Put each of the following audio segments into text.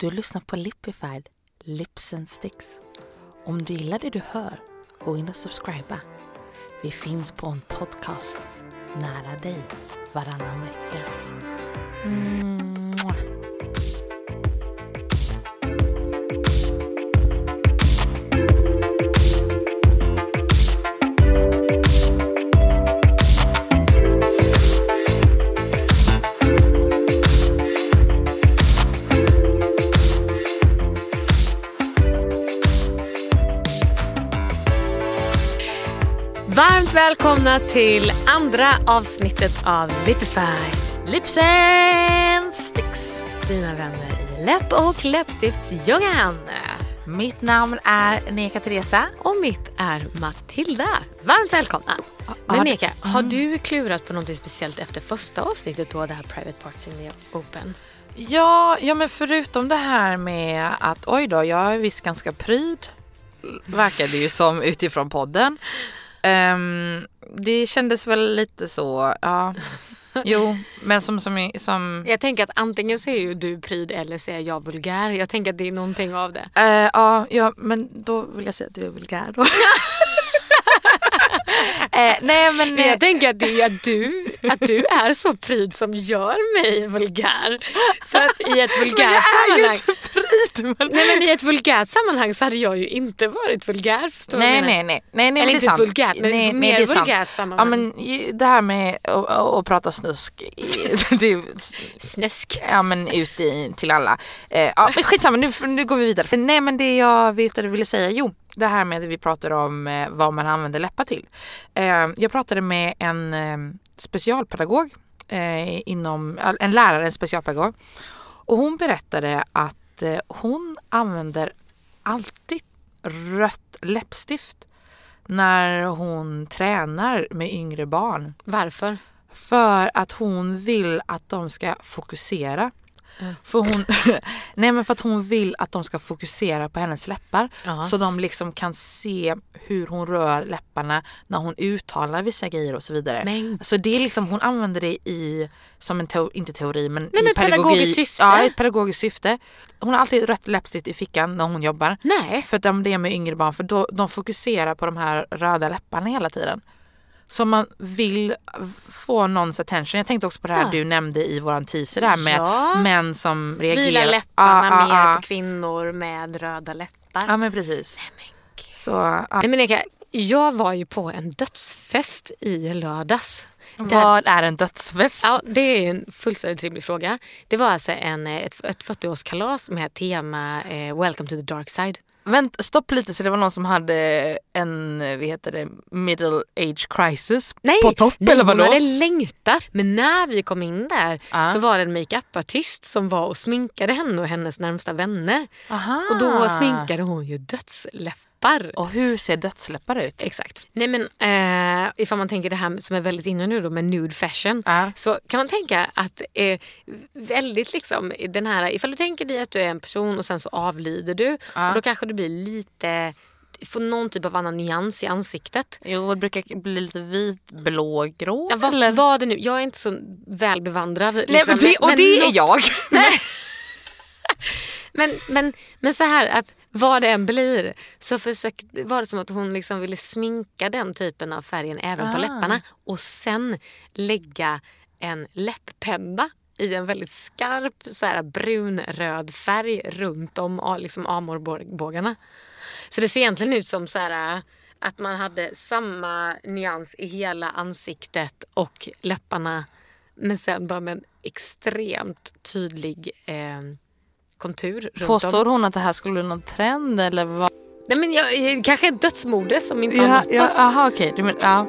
Du lyssnar på Lipified, Lips and Sticks. Om du gillar det du hör, gå in och subscriba. Vi finns på en podcast nära dig varannan vecka. Mm. Välkomna till andra avsnittet av Lipify. Lips and Sticks. Dina vänner i läpp och läppstiftsyogan. Mitt namn är Neka Teresa. Och mitt är Matilda. Varmt välkomna. Men Neka, har du klurat på något speciellt efter första avsnittet då, det här Private Parts in the Open? Ja, ja, men förutom det här med att oj då, jag är visst ganska pryd. Verkar det ju som utifrån podden. Ehm, det kändes väl lite så, ja. Jo, men som, som, som Jag tänker att antingen så är ju du pryd eller så är jag vulgär. Jag tänker att det är någonting av det. Eh, ja, ja, men då vill jag säga att du är vulgär då. eh, nej men... Men jag tänker att det är att du, att du är så pryd som gör mig vulgär. För att i ett vulgärt sammanhang... pryd. Men... Nej men i ett vulgärt sammanhang så hade jag ju inte varit vulgär. Förstår Nej, nej, nej, nej, nej, Eller men inte sant. vulgärt, men nej, mer nej, vulgärt Ja, sammanhang. men i- det här med att, att, att prata snusk, det är, Snäsk. ja men ut i, till alla. Eh, ja, men skitsamma, nu, nu går vi vidare. För, nej men det jag vet att du ville säga, jo det här med det vi pratar om eh, vad man använder läppar till. Eh, jag pratade med en specialpedagog inom, en lärare, en specialpedagog. Och hon berättade att eh, hon använder alltid rött läppstift när hon tränar med yngre barn. Varför? För att hon vill att de ska fokusera. För hon, nej men för att hon vill att de ska fokusera på hennes läppar. Ja. Så de liksom kan se hur hon rör läpparna när hon uttalar vissa grejer och så vidare. Men- Så det är liksom, hon använder det i, som en teo, inte teori men Nej, i men pedagogiskt syfte. Ja, ett pedagogiskt syfte. Hon har alltid rött läppstift i fickan när hon jobbar. Nej. För att de- det är med yngre barn, för då, de fokuserar på de här röda läpparna hela tiden. Så man vill få någons attention. Jag tänkte också på det här Ja. du nämnde i våran teaser där med Ja. män som reagerar. Vila läpparna Ja, ja, mer ja. på kvinnor med röda läppar. Ja men precis. Så, ja. Nej, men Eka, jag var ju på en dödsfest i lördags. Vad är en dödsfest? Ja, det är en fullständigt rimlig fråga. Det var alltså en, eh, ett, ett 40-årskalas med tema eh, Welcome to the dark side. Vänt, stopp lite så det var någon som hade en, vad heter det, middle age crisis Nej, på topp nej eller vadå? hon hade längtat. Men när vi kom in där Ja. så var det en makeup-artist som var och sminkade henne och hennes närmsta vänner. Aha. Och då sminkade hon ju dödsläppar. Och hur ser dödsläppar ut? Exakt. Nej men eh, ifall man tänker det här som är väldigt inne nu då med nude fashion. Ja. Så kan man tänka att eh, väldigt liksom den här, ifall du tänker dig att du är en person och sen så avlider du. Ja. Och då kanske du blir lite, får någon typ av annan nyans i ansiktet. Jo, det brukar bli lite vit, blå, grå. Ja, vad eller? var det nu? Jag är inte så välbevandrad. Nej, liksom, men det, och men det är något- jag. Nej. Men, men, men så här att vad det än blir så försök, var det som att hon liksom ville sminka den typen av färgen även på Ah. läpparna och sen lägga en läpppenna i en väldigt skarp så här, brunröd färg runt om liksom amorbågarna. Så det ser egentligen ut som så här, att man hade samma nyans i hela ansiktet och läpparna men sen bara med en extremt tydlig eh, kontur runt om. Påstår hon att det här skulle bli någon trend eller vad? Nej, men jag, jag, kanske ett dödsmode som inte har Ja, nått ja, oss. aha, okej. Du men, ja.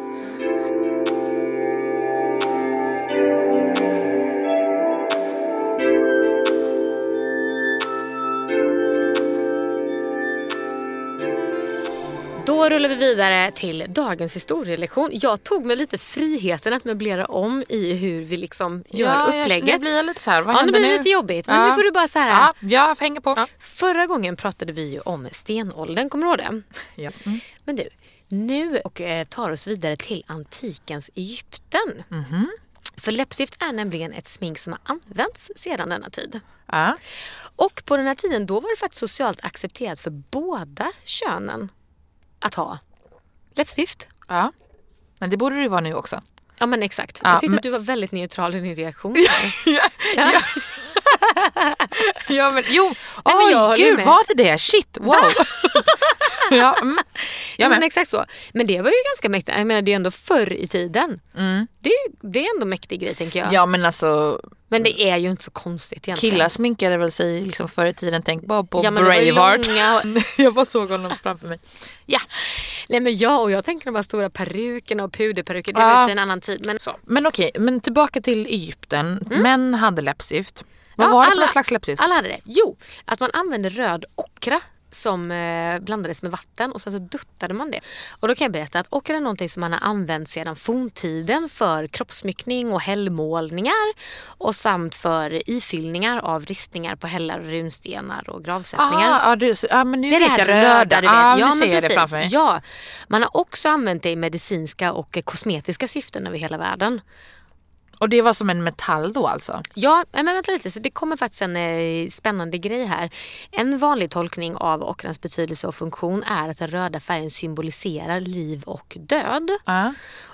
Då rullar vi vidare till dagens historielektion. Jag tog mig lite friheten att möblera om i hur vi liksom gör ja, upplägget. Nu blir jag lite så här, vad ja, nu blir det nu? lite jobbigt. Men Ja. nu får du bara så här. Ja, jag hänger på. Förra gången pratade vi ju om stenåldern, kommer du ihåg det? Ja. Mm. Men du, nu och eh, tar oss vidare till antikens Egypten. Mhm. För läppstift är nämligen ett smink som har använts sedan denna tid. Ja. Och på den här tiden då var det faktiskt socialt accepterat för båda könen att ha läppstift. ja. Men det borde det ju vara nu också. Ja men exakt. Ja, jag tyckte men- att du var väldigt neutral i din reaktion. här. ja. Ja men jo, Nej, men jag gud med. var det det? Shit, wow. ja, mm. Ja, ja, men exakt så. Men det var ju ganska mäktigt. Jag menar det är ju ändå förr i tiden. Mm. Det, det är ändå en mäktig grej tänker jag. ja men alltså Men det är ju inte så konstigt egentligen. killar sminkade väl sig liksom förr i tiden. Tänk bara på Ja, Braveheart. långa- jag bara såg honom framför mig. Ja, Nej men ja, och jag tänker de här stora perukerna och puderperuker. Det Ja. var sig en annan tid. Men så. men okej, men tillbaka till Egypten. Män hade läppstift. Vad. Ja, var det för alla- någon slags läppstift? Alla hade det. Jo, att man använde röd ockra som eh, blandades med vatten och sen så duttade man det. Och då kan jag berätta att ockra är någonting som man har använt sedan forntiden för kroppssmyckning och hällmålningar och samt för ifyllningar av ristningar på hällar, runstenar och gravsättningar. Ah, ja, du, ja, men nu Det vet jag röda. röda, du vet. Ah, nu ja, ser men jag det framför mig. Ja, man har också använt det i medicinska och kosmetiska syften över hela världen. Och det var som en metall då alltså? Ja, men vänta lite. Så det kommer faktiskt en eh, spännande grej här. En vanlig tolkning av ockrans betydelse och funktion är att den röda färgen symboliserar liv och död. Ja.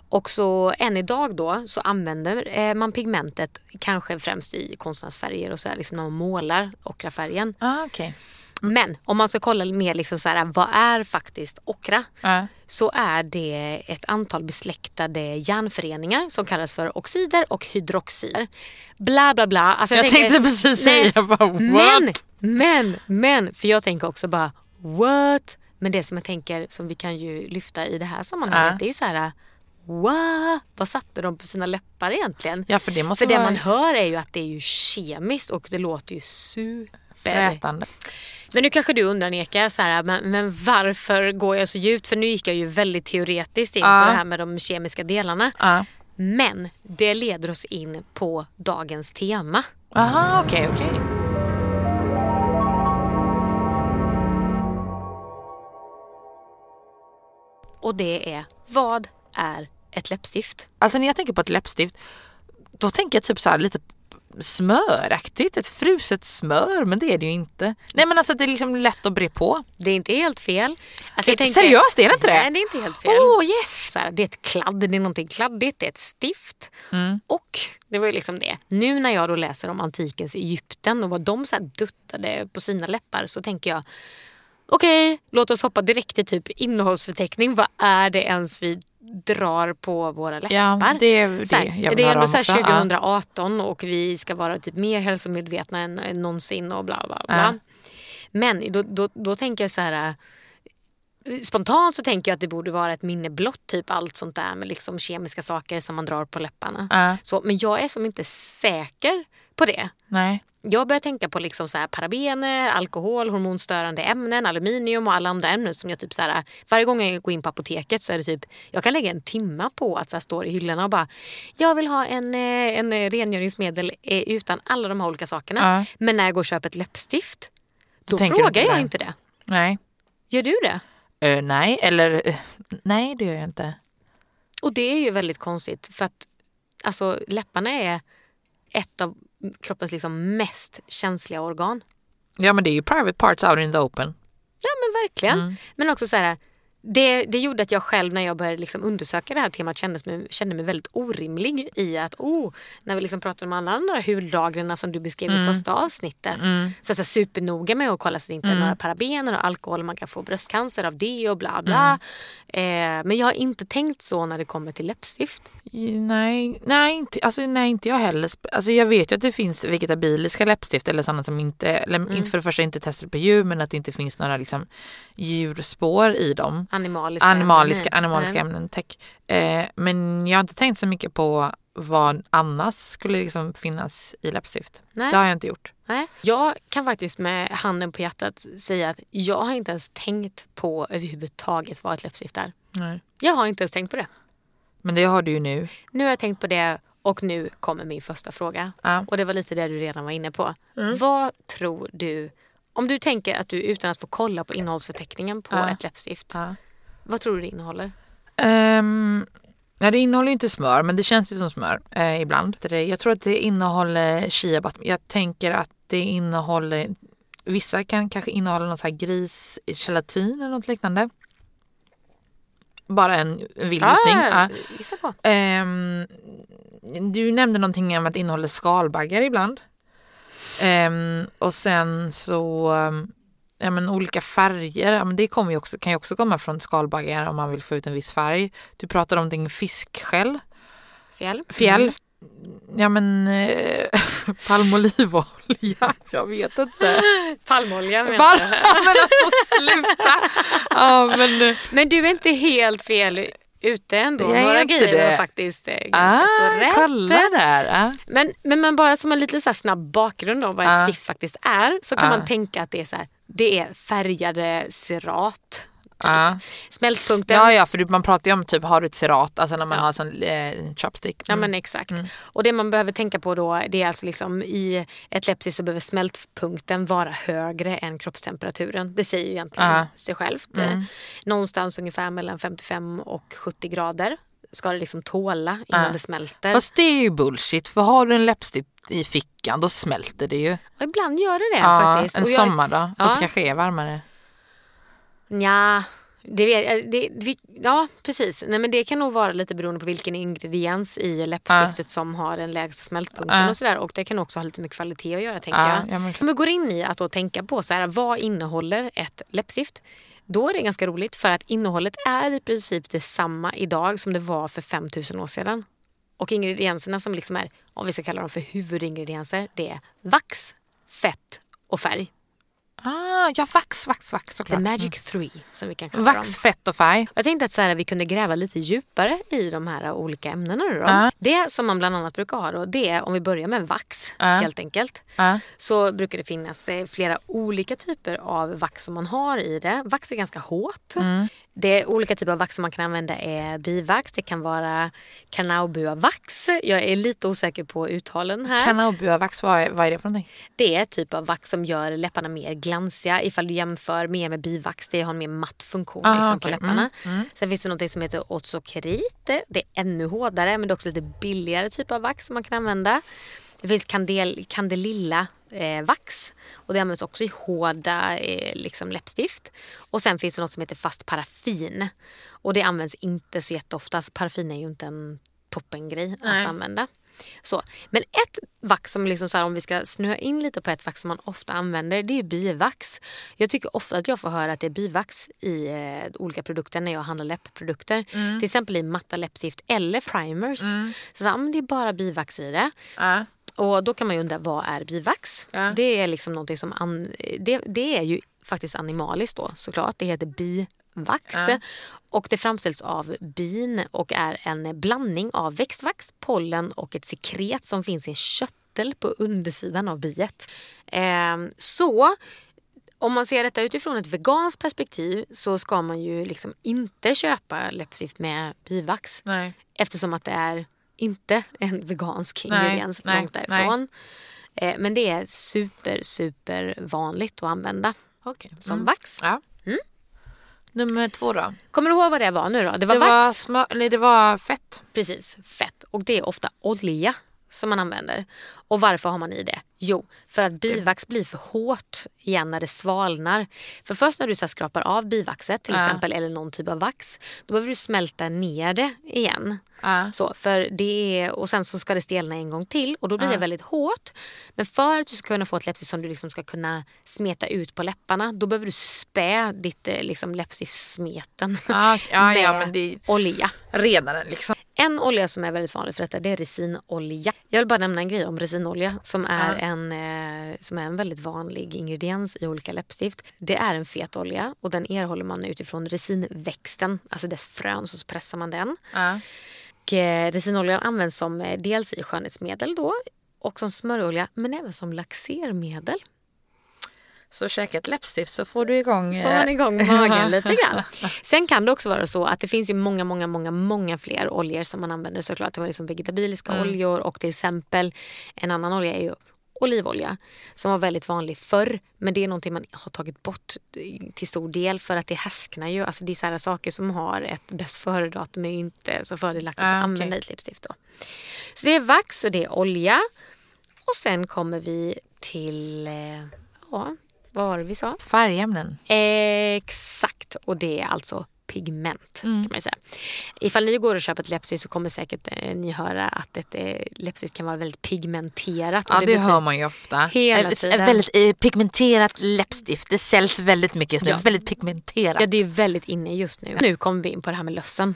Och så än idag då så använder eh, man pigmentet kanske främst i konstnärsfärger och så här, liksom när man målar ockrafärgen. Ah, okej. Men om man ska kolla mer liksom så här, vad är faktiskt ockra? Ja. så är det ett antal besläktade järnföreningar som kallas för oxider och hydroxider. Bla bla bla. Alltså, Jag tänkte precis Nej, säga bara, what? Men, men, men, för jag tänker också bara what? Men det som jag tänker som vi kan ju lyfta i det här sammanhanget Ja. det är ju så här What? Vad satte de på sina läppar egentligen? Ja, för det måste För det vara man hör är ju att det är ju kemiskt och det låter ju super. frätande. Men nu kanske du undrar Neka, så här, men, men varför går jag så djupt? För nu gick jag ju väldigt teoretiskt in Ja. på det här med de kemiska delarna. Ja. Men det leder oss in på dagens tema. Aha, okej, okej. Och det är, vad är ett läppstift? Alltså när jag tänker på ett läppstift, då tänker jag typ så lite smöraktigt, ett fruset smör, men det är det ju inte. Nej men alltså det är liksom lätt att bre på. Det är inte helt fel. Alltså, Eh, seriöst, är det inte det? Nej, det är inte helt fel. Åh yes! Här, det är ett kladd, det är någonting kladdigt, det är ett stift. Mm. Och det var ju liksom det. Nu när jag då läser om antikens Egypten och vad de så duttade på sina läppar så tänker jag okej, låt oss hoppa direkt till typ innehållsförteckning. Vad är det ens vi drar på våra läppar? Ja, det är det så här, jag vill det är ändå så här också. Ja. 2018 och vi ska vara typ mer hälsomedvetna än, än någonsin och bla bla bla. Ja. Men då, då, då tänker jag så här äh, Spontant så tänker jag att det borde vara ett minne blott, typ allt sånt där med liksom kemiska saker som man drar på läpparna. Ja. Så, men jag är som inte säker på det. Nej. Jag börjar tänka på liksom så här parabener, alkohol, hormonstörande ämnen, aluminium och alla andra ämnen som jag typ så här, varje gång jag går in på apoteket så är det typ, jag kan lägga en timma på att så här, stå i hyllorna och bara, jag vill ha en, eh, en eh, rengöringsmedel eh, utan alla de här olika sakerna. Ja. Men när jag går och köper ett läppstift, då tänker frågar inte jag inte det. Nej. Gör du det? Eh, nej, eller eh, nej det gör jag inte. Och det är ju väldigt konstigt för att alltså, läpparna är ett av kroppens liksom mest känsliga organ. Ja men det är ju private parts out in the open. Ja men verkligen. Men också så här, det, det gjorde att jag själv när jag började liksom undersöka det här temat kände mig, kände mig väldigt orimlig i att oh, när vi liksom pratade om alla andra hudlagren som du beskrev i första avsnittet. Så jag är supernoga med att kolla så att det inte är några parabener och alkohol man kan få bröstcancer av det och bla bla. Eh, men jag har inte tänkt så när det kommer till läppstift. Nej, nej, inte, alltså, nej, inte jag heller. Alltså, jag vet ju att det finns vegetabiliska läppstift eller sådana som inte, eller Mm. inte för det första inte testade på djur men att det inte finns några liksom, djurspår i dem. Animaliska Animaliska, ämnen. animaliska ämnen, tack. Eh, men jag har inte tänkt så mycket på vad annars skulle liksom finnas i läppstift. Nej. Det har jag inte gjort. Nej. Jag kan faktiskt med handen på hjärtat säga att jag har inte ens tänkt på överhuvudtaget vad ett läppstift är. Nej. Jag har inte ens tänkt på det. Men det har du ju nu. Nu har jag tänkt på det och nu kommer min första fråga. Ja. Och det var lite det du redan var inne på. Vad tror du, om du tänker att du utan att få kolla på innehållsförteckningen på Ja. ett läppstift. Ja. Vad tror du det innehåller? Um, nej, det innehåller inte smör, men det känns ju som smör eh, ibland. Jag tror att det innehåller chia butter. Jag tänker att det innehåller... Vissa kan kanske innehålla någon så här grisgelatin eller något liknande. Bara en vild gissning. Ja. Ah, på. Ehm, du nämnde någonting om att det innehåller skalbaggar ibland. Ehm, och sen så um, ja, men olika färger. Ja, men det kommer ju också, kan ju också komma från skalbaggar om man vill få ut en viss färg. Du pratade om någonting fiskskäll. Fjäll. Fjäll. Mm. Ja men eh, palmolivolja. Jag vet inte. Palmolja menar Pal- jag. men alltså sluta. Ja, men, Men du är inte helt fel ute ändå. Jag Några grejer det. var faktiskt eh, ganska så ah, rätt. kolla där. Ah. Men, men man bara som en lite så snabb bakgrund av vad ett Ja. stift faktiskt är så kan Ja. man tänka att det är så här, det är färgade cerat. Typ. Ja. Smältpunkten. Ja, ja, för man pratar ju om typ har du ett cerat, alltså när man Ja. har sån eh, chopstick. Ja Mm. men exakt. Och det man behöver tänka på då det är alltså liksom i ett läppstift så behöver smältpunkten vara högre än kroppstemperaturen. Det säger ju egentligen Ja. sig självt. Eh, Någonstans ungefär mellan 55 och 70 grader ska det liksom tåla innan Ja. det smälter. Fast det är ju bullshit, för har du en läppstift i fickan då smälter det ju. Och ibland gör det det Ja, faktiskt. en sommardag, fast Ja. det kanske är varmare. Ja, det vet, det, det, ja precis. Nej, men det kan nog vara lite beroende på vilken ingrediens i läppstiftet som har den lägsta smältpunkten Ja. och sådär. Och det kan också ha lite med kvalitet att göra tänker Ja, jag. ja, men- Om vi går in i att då tänka på så här, vad innehåller ett läppstift? Då är det ganska roligt för att innehållet är i princip detsamma idag som det var för 5000 år sedan. Och ingredienserna som liksom är, om vi ska kalla dem för huvudingredienser, det är vax, fett och färg. Ah, ja, vax, vax, vax The såklart. magic three som vi kan kalla dem. Vax, fett och färg. Jag tänkte att så här, vi kunde gräva lite djupare i de här olika ämnena. Nu då. Ja. Det som man bland annat brukar ha då, det är om vi börjar med vax Ja. helt enkelt. Ja. Så brukar det finnas eh, flera olika typer av vax som man har i det. Vax är ganska hårt. Mm. Det är olika typer av vax som man kan använda är bivax. Det kan vara kanaubua-vax. Jag är lite osäker på uttalen här. Kanaubua-vax, vad är, vad är det för någonting? Det är ett typ av vax som gör läpparna mer glansiga ifall du jämför mer med bivax. Det har en mer matt funktion Aha, liksom, på okej. läpparna. Mm, Sen finns det något som heter ozokerit. Det är ännu hårdare men det är också lite billigare typ av vax som man kan använda. Det finns kandel, kandelilla eh, vax och det används också i hårda eh, liksom läppstift. Och sen finns det något som heter fast paraffin. Och det används inte så jätteofta. Alltså paraffin är ju inte en toppengrej Nej. att använda. Så. Men ett vax som liksom så här, om vi ska snöa in lite på ett vax som man ofta använder det är bivax. Jag tycker ofta att jag får höra att det är bivax i eh, olika produkter när jag handlar läppprodukter. Till exempel i matta läppstift eller primers. Så, så här, men det är bara bivax i det. Ja. Och då kan man ju undra vad är bivax? Ja. Det är liksom någonting som an, det, det är ju faktiskt animaliskt då såklart. Det heter bivax. Ja. Och det framställs av bin och är en blandning av växtvax, pollen och ett sekret som finns i en köttel på undersidan av biet. Ehm, så om man ser detta utifrån ett veganskt perspektiv så ska man ju liksom inte köpa läppstift med bivax. Nej. Eftersom att det är inte en vegansk Nej, ingrediens nej, långt därifrån. Eh, Men det är super, super vanligt att använda Okej. som Mm. vax. Ja. Nummer två då? Kommer du ihåg vad det var nu då? Det var Det vax. var, smör, nej, det var fett. Precis, fett. Och det är ofta olja som man använder. Och varför har man i det? Jo, för att bivax blir för hårt igen när det svalnar. För först när du så skrapar av bivaxet till Ja. exempel eller någon typ av vax, då behöver du smälta ner det igen. Ja. Så, för det är, och sen så ska det stelna en gång till och då blir det väldigt hårt. Men för att du ska kunna få ett läppstift som du liksom ska kunna smeta ut på läpparna, då behöver du spä ditt eh, liksom, läppstiftssmeten Ja, ja, ja, med är olja. redaren liksom. En olja som är väldigt vanligt för detta det är resinolja. Jag vill bara nämna en grej om resinolja som är, en, eh, som är en väldigt vanlig ingrediens i olika läppstift. Det är en fet olja och den erhåller man utifrån resinväxten, alltså dess frön, så pressar man den. Ja. Och, eh, resinoljan används som eh, dels i skönhetsmedel då och som smörjolja men även som laxermedel. Så käka ett läppstift så får du igång... får man eh, igång magen lite grann. Sen kan det också vara så att det finns ju många, många, många, många fler oljor som man använder såklart. Det var liksom vegetabiliska Mm. oljor och till exempel en annan olja är ju olivolja som var väldigt vanlig förr men det är någonting man har tagit bort till stor del för att det härsknar ju. Alltså det är så här saker som har ett bäst före-datum är ju inte så fördelaktigt Ah, att använda i ett läppstift då. Så det är vax och det är olja och sen kommer vi till, eh, ja vad var det vi sa? Färgämnen. Exakt, och det är alltså pigment Mm. kan man ju säga. Ifall ni går och köper ett läppstift så kommer säkert eh, ni höra att ett eh, läppstift kan vara väldigt pigmenterat. Ja det, betyder- hör man ju ofta. Hela ett, tiden. ett väldigt eh, pigmenterat läppstift. Det säljs väldigt mycket just nu. Ja. Väldigt pigmenterat. Ja, det är väldigt inne just nu. Nu kommer vi in på det här med lössen.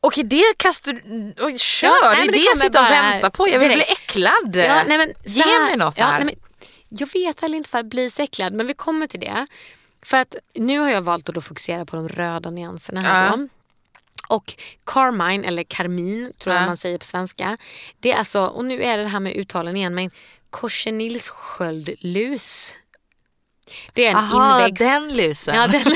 Okej det kastar du... Oj, kör! Ja, nej, det är det det jag sitter och väntar på. Jag vill direkt. bli äcklad. Ja, nej, men, Ge här- mig något ja, här. nej, men, jag vet heller inte för att bli så äcklad men vi kommer till det. För att nu har jag valt att då fokusera på de röda nyanserna här då. Och carmine, eller karmin tror jag Ja. man säger på svenska. Det är alltså, och nu är det det här med uttalen igen, men korsenilssköldlus. Det är en Aha, inväxt... den lusen. Ja, den...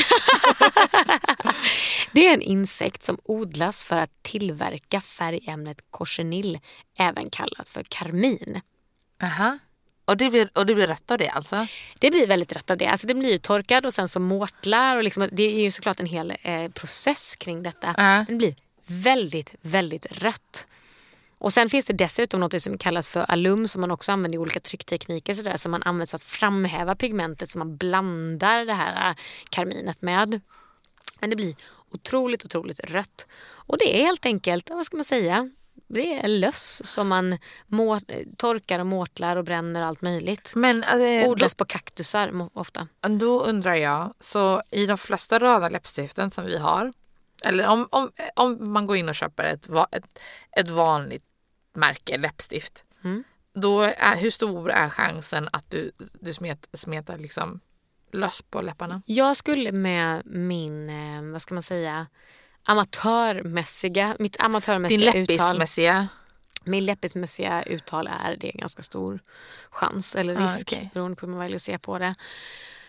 det är en insekt som odlas för att tillverka färgämnet korsenill, även kallat för karmin. Aha. Och, det blir, och det blir rött av det alltså? Det blir väldigt rött av det. Alltså det blir ju torkad och sen så mortlar. Och liksom, det är ju såklart en hel eh, process kring detta. Men det blir väldigt, väldigt rött. Och sen finns det dessutom något som kallas för alum som man också använder i olika trycktekniker sådär, som man använder för att framhäva pigmentet som man blandar det här äh, karminet med. Men det blir otroligt, otroligt rött. Och det är helt enkelt, vad ska man säga, det är löss som man må, torkar och mortlar och bränner allt möjligt. Men eh, Odlas på kaktusar ofta. då, då undrar jag, så i de flesta röda läppstiften som vi har, eller om, om, om man går in och köper ett, ett, ett vanligt märke läppstift, Mm. då är, hur stor är chansen att du, du smet, smetar liksom löss på läpparna? Jag skulle med min, eh, vad ska man säga, amatörmässiga, mitt Din amatörmässiga uttal. läppismässiga... Min läppismässiga uttal är det är ganska stor chans eller Ah, risk okej. beroende på hur man väljer att se på det.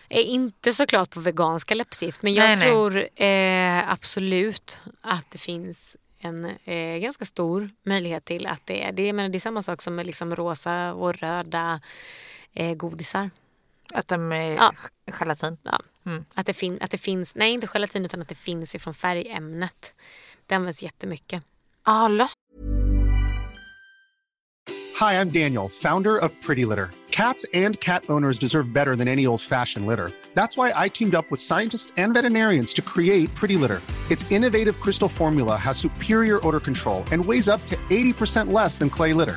Är inte såklart på veganska läppstift men jag Nej, nej. tror eh, absolut att det finns en eh, ganska stor möjlighet till att det är det. Men det är samma sak som med liksom rosa och röda eh, godisar. Att de är Ja. gelatin. Ja. Mm. Att, det fin- att det finns, nej inte gelatin utan att det finns ifrån färgämnet. Det används jättemycket. Ah, löss. Hi, I'm Daniel, founder of Pretty Litter. Cats and cat owners deserve better than any old fashioned litter. That's why I teamed up with scientists and veterinarians to create Pretty Litter. Its innovative crystal formula has superior odor control and weighs up to 80% less than clay litter.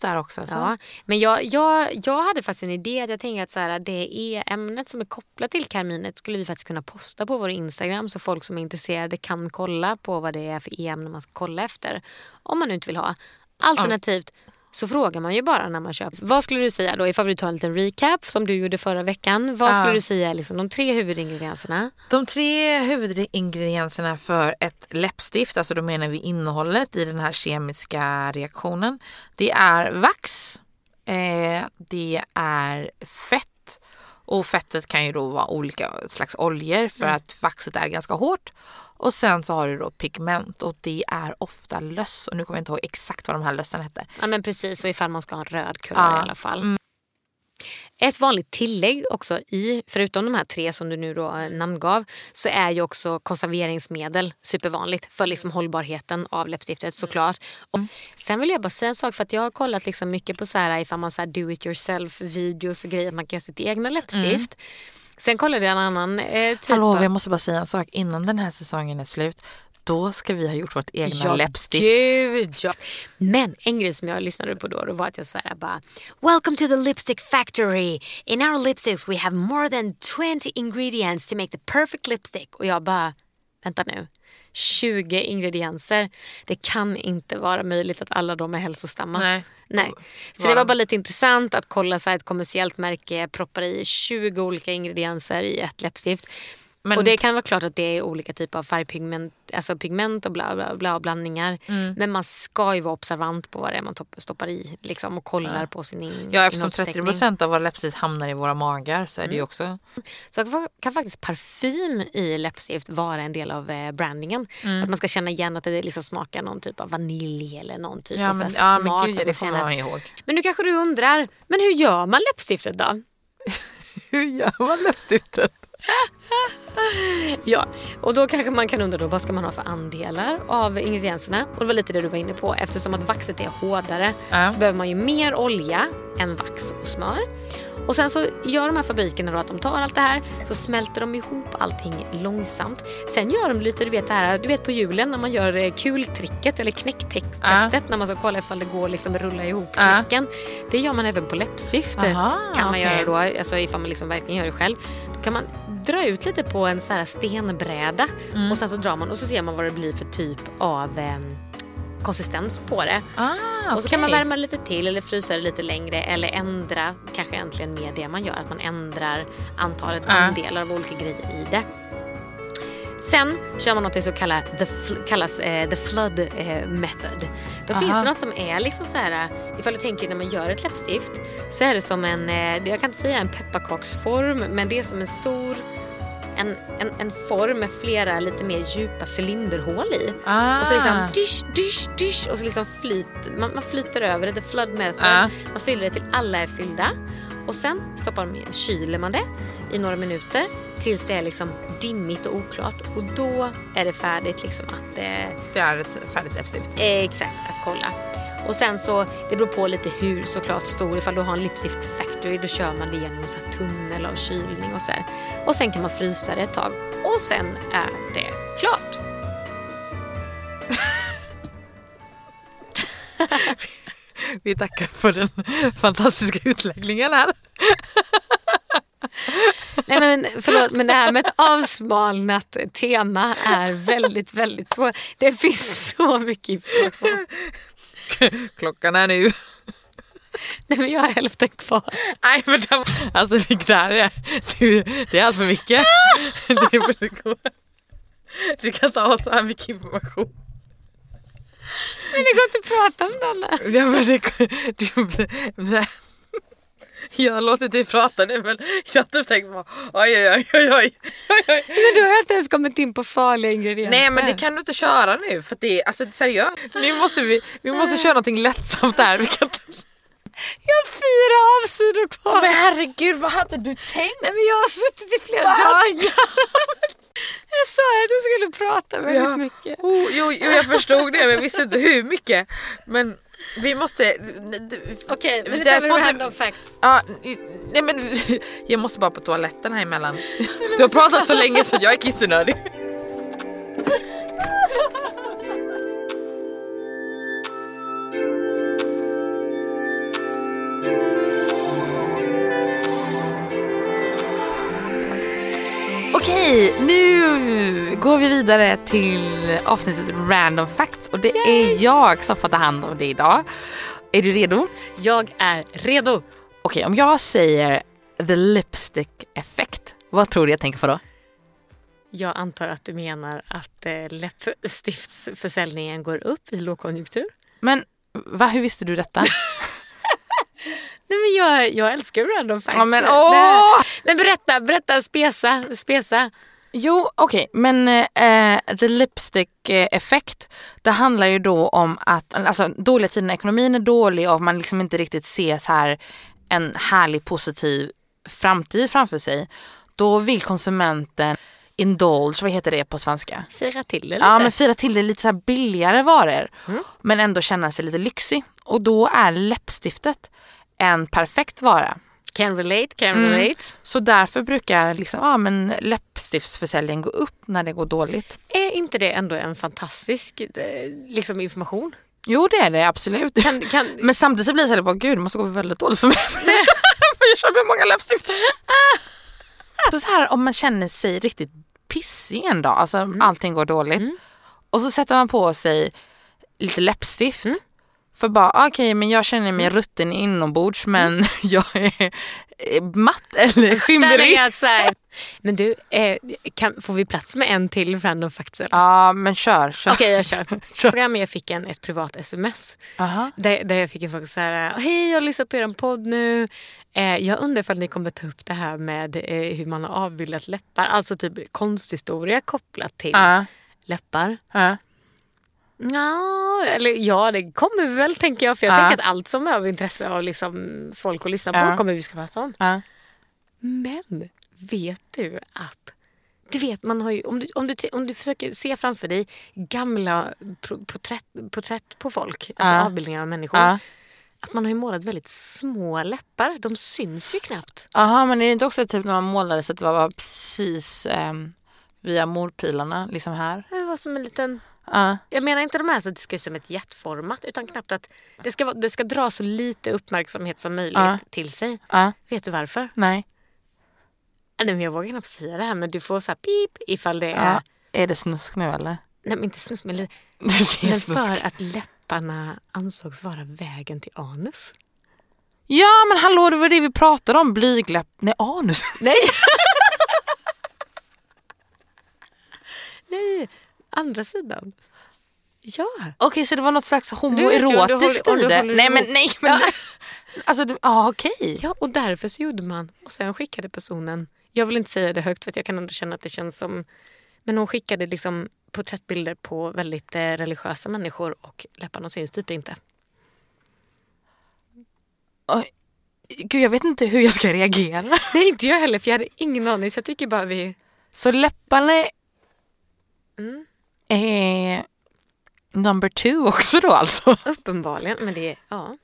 Där också. Så. Ja, men jag, jag, jag hade faktiskt en idé att jag tänkte att så här, det är ämnet som är kopplat till karminet skulle vi faktiskt kunna posta på vår Instagram så folk som är intresserade kan kolla på vad det är för ämne man ska kolla efter. Om man nu inte vill ha. Alternativt så frågar man ju bara när man köper. Vad skulle du säga då ifall vi tar en liten recap som du gjorde förra veckan. Vad skulle Ja. du säga liksom de tre huvudingredienserna? De tre huvudingredienserna för ett läppstift, alltså då menar vi innehållet i den här kemiska reaktionen. Det är vax, eh, det är fett och fettet kan ju då vara olika slags oljor för att vaxet är ganska hårt. Och sen så har du då pigment och det är ofta löss och nu kommer jag inte ihåg exakt vad de här lössen hette. Ja men precis, och ifall man ska ha en röd kulör Ja. i alla fall. Ett vanligt tillägg också i, förutom de här tre som du nu då eh, namngav, så är ju också konserveringsmedel supervanligt för liksom hållbarheten av läppstiftet såklart. Och sen vill jag bara säga en sak för att jag har kollat liksom mycket på så här ifall man så do it yourself videos och grejer, att man kan göra sitt egna läppstift. Sen kollade jag en annan eh, typ Hallå, av- jag måste bara säga en sak innan den här säsongen är slut. Då ska vi ha gjort vårt egna Ja, läppstift. Gud, ja. Men en grej som jag lyssnade på då, då var att jag såhär bara Welcome to the lipstick factory. In our lipsticks we have more than 20 ingredients to make the perfect lipstick. Och jag bara, vänta nu. 20 ingredienser. Det kan inte vara möjligt att alla de är hälsosamma. Nej. Nej. Så Var det var bara lite intressant att kolla så ett kommersiellt märke proppar i 20 olika ingredienser i ett läppstift. Men- och det kan vara klart att det är olika typer av färgpigment alltså pigment och bla bla bla blandningar. Mm. Men man ska ju vara observant på vad det är man topp- stoppar i liksom, och kollar på sin in, Ja, eftersom innehållsförteckning. 30% av våra läppstift hamnar i våra magar så är det Mm. ju också... Så kan, faktiskt parfym i läppstift vara en del av eh, brandingen. Mm. Att man ska känna igen att det liksom smakar någon typ av vanilj eller någon typ Ja av men, här ja, men smak. gud, ja, det kommer man ihåg. Men nu kanske du undrar, men hur gör man läppstiftet då? Hur gör man läppstiftet? Ja, och då kanske man kan undra då, vad ska man ha för andelar av ingredienserna? Och det var lite det du var inne på. Eftersom att vaxet är hårdare Ja. så behöver man ju mer olja än vax och smör. Och sen så gör de här fabrikerna då att de tar allt det här så smälter de ihop allting långsamt. Sen gör de lite, du vet det här, du vet på julen när man gör eh, kultricket eller knäcktestet Ja. när man ska kolla ifall det går liksom rulla ihop knäcken. Det gör man även på läppstift. Aha, kan man okej. göra då, alltså ifall man liksom verkligen gör det själv. Då kan man dra ut lite på en så här stenbräda Mm. och sen så drar man och så ser man vad det blir för typ av eh, konsistens på det. Ah, Och så kan man värma lite till eller frysa det lite längre eller ändra kanske egentligen mer det man gör. Att man ändrar antalet Ja. andelar av olika grejer i det. Sen kör man något som kallar the kallas eh, the flood eh, method. Då finns Aha. det något som är liksom så här, eh, ifall du tänker när man gör ett läppstift så är det som en, eh, jag kan inte säga en pepparkaksform men det är som en stor en, en, en form med flera lite mer djupa cylinderhål i. Ah. Och så liksom dish, dish, dish och så liksom flyt, man, man flyter över det, the flood method. Ja. Man fyller det till alla är fyllda. Och sen stoppar man, kyler man det i några minuter tills det är liksom dimmigt och oklart. Och då är det färdigt liksom att eh, Det är ett färdigt läppstift. Eh, Exakt, att kolla. Och sen så, det beror på lite hur såklart stor. Ifall du har en lipstick factory då kör man det genom en sån tunnel av kylning och så här. Och sen kan man frysa det ett tag. Och sen är det klart. Vi tackar för den fantastiska utläggningen här. Nej men förlåt, men det här med ett avsmalnat tema är väldigt, väldigt svårt. Det finns så mycket information. Klockan är nu. Nej men jag har hälften kvar. Nej men de, alltså det där är, du, det är allt för mycket. Du kan inte ha så här mycket information. Men det går inte att prata om det annars. Ja, men det, du, Jag låter dig prata nu men jag har typ tänkt på oj oj oj oj oj. Men du har inte ens kommit in på farliga ingredienser. Nej men det kan du inte köra nu för det är alltså seriöst. Nu måste vi, vi måste köra någonting lättsamt där. Vi kan. Jag har fyra avsidor kvar. Men herregud vad hade du tänkt? Nej men jag har suttit i flera dagar. Jag sa att jag skulle prata väldigt Ja. mycket. Oh, jo, jo jag förstod det men jag visste inte hur mycket. Men vi måste... Okej, men Där tar vi får du- random facts. Ja, nej men jag måste bara på toaletten här emellan. Du har pratat så länge så jag är kissenödig. Går vi vidare till avsnittet Random Facts och det är jag som får ta hand om det idag. Är du redo? Jag är redo. Okej, om jag säger the lipstick effect, vad tror du jag tänker på då? Jag antar att du menar att eh, läppstiftsförsäljningen går upp i lågkonjunktur. Men va, hur visste du detta? Nej men jag, jag älskar random facts. Ja, men, åh! men berätta, berätta, spesa, spesa. Jo, okej, men eh, the lipstick eh, effect, det handlar ju då om att alltså, dåliga tider när ekonomin är dålig och man liksom inte riktigt ser så här en härlig positiv framtid framför sig. Då vill konsumenten indulge, vad heter det på svenska? Fira till det lite. Ja men fira till det lite så billigare varor men ändå känna sig lite lyxig. Och då är läppstiftet en perfekt vara. Can relate, can Mm. relate. Så därför brukar liksom, ja, men läppstiftsförsäljningen gå upp när det går dåligt. Är inte det ändå en fantastisk eh, liksom information? Jo det är det absolut. Kan, kan, Men samtidigt så blir det så här, bara, gud det måste gå väldigt dåligt för mig. För jag köper- många läppstift. Så, så här om man känner sig riktigt pissig en dag, alltså allting går dåligt. Och så sätter man på sig lite läppstift. För bara, okej men jag känner mig rutten inombords men jag är eh, matt eller skimrig. Men du, eh, kan, får vi plats med en till random facts? Ja men kör. kör. Okej jag kör. Program jag fick en, ett privat sms. Aha. Där, där jag fick en fråga så här. Hej jag har lyssnat på er podd nu. Eh, jag undrar ifall ni kommer ta upp det här med eh, hur man har avbildat läppar. Alltså typ konsthistoria kopplat till Ja, läppar. ja. Ja, eller ja, det kommer vi väl tänker jag. För jag Ja. tänker att allt som är av intresse av liksom folk att lyssna på Ja. kommer vi ska prata om. ja. Men vet du att du vet, man har ju, om, du, om, du, om du försöker se framför dig gamla porträtt, porträtt på folk, alltså Ja. avbildningar av människor. Att man har ju målat väldigt små läppar. De syns ju knappt. Aha, men är det inte också typ när man målade så att det var precis ehm, via morpilarna, liksom här? Det var som en liten... Ja. Jag menar inte de här så att det ska se som ett hjärtformat utan knappt att det ska, det ska dra så lite uppmärksamhet som möjligt Ja. till sig. Ja. Vet du varför? Nej. Nej, men jag vågar knappt säga det här men du får så här pip ifall det är... Är det snusk nu eller? Nej men inte snus men, Det är men snusk. för att läpparna ansågs vara vägen till anus. Ja men hallå det var det vi pratade om, blygläpp, nej anus. Nej! Nej, andra sidan. Ja. Okej så det var något slags homoerotiskt i det? Nej men nej men. Alltså du, ja okej. ja, och därför så gjorde man. Och sen skickade personen, jag vill inte säga det högt för att jag kan ändå känna att det känns som, men hon skickade liksom porträttbilder på väldigt eh, religiösa människor och läpparna syns typ inte. Oj. Gud jag vet inte hur jag ska reagera. Nej, inte jag heller för jag hade ingen aning så jag tycker bara vi... Så läpparna Mm. Är number two också då alltså? Uppenbarligen, men det är... Ja.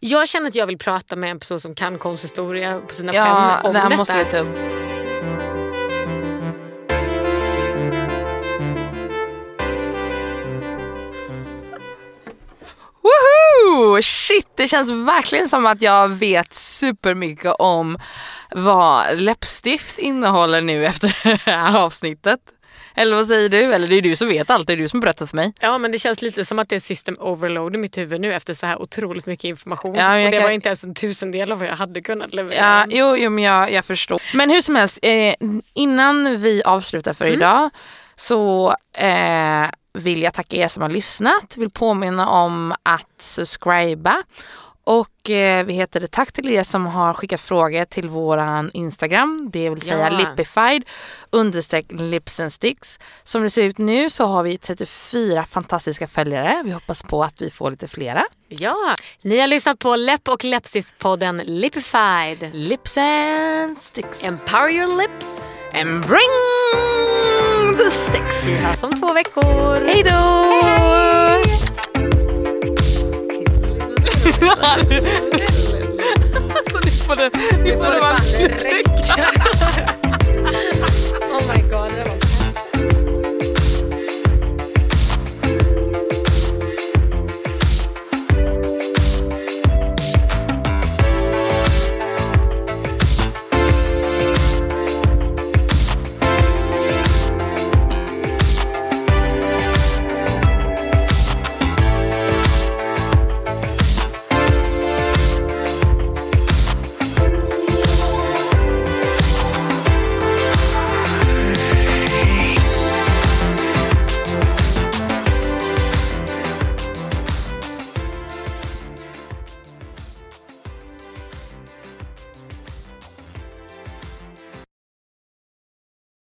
Jag känner att jag vill prata med en person som kan konsthistoria på sina Ja fem om det här detta. måste vi ta upp. Woohoo! Shit, det känns verkligen som att jag vet supermycket om vad läppstift innehåller nu efter det här avsnittet. Eller vad säger du? Eller det är du som vet allt, det är du som berättar för mig. Ja, men det känns lite som att det är system overload i mitt huvud nu efter så här otroligt mycket information. Ja, och det kan- var inte ens en tusendel av vad jag hade kunnat leverera. Ja, jo, jo men jag, jag förstår. Men hur som helst, eh, innan vi avslutar för idag så eh, vill jag tacka er som har lyssnat. Vill påminna om att subscriba Och eh, vi heter det tack till er som har skickat frågor till våran Instagram. Det vill säga Ja. lipified understreck lips and sticks. Som det ser ut nu så har vi 34 fantastiska följare. Vi hoppas på att vi får lite flera. Ja, ni har lyssnat på Läpp och läppstiftspodden Lipified. Lips and sticks. Empower your lips. And bring the sticks. Vi hörs om två veckor. Hej då! alltså, ni får det, ni får det vara fan räcka.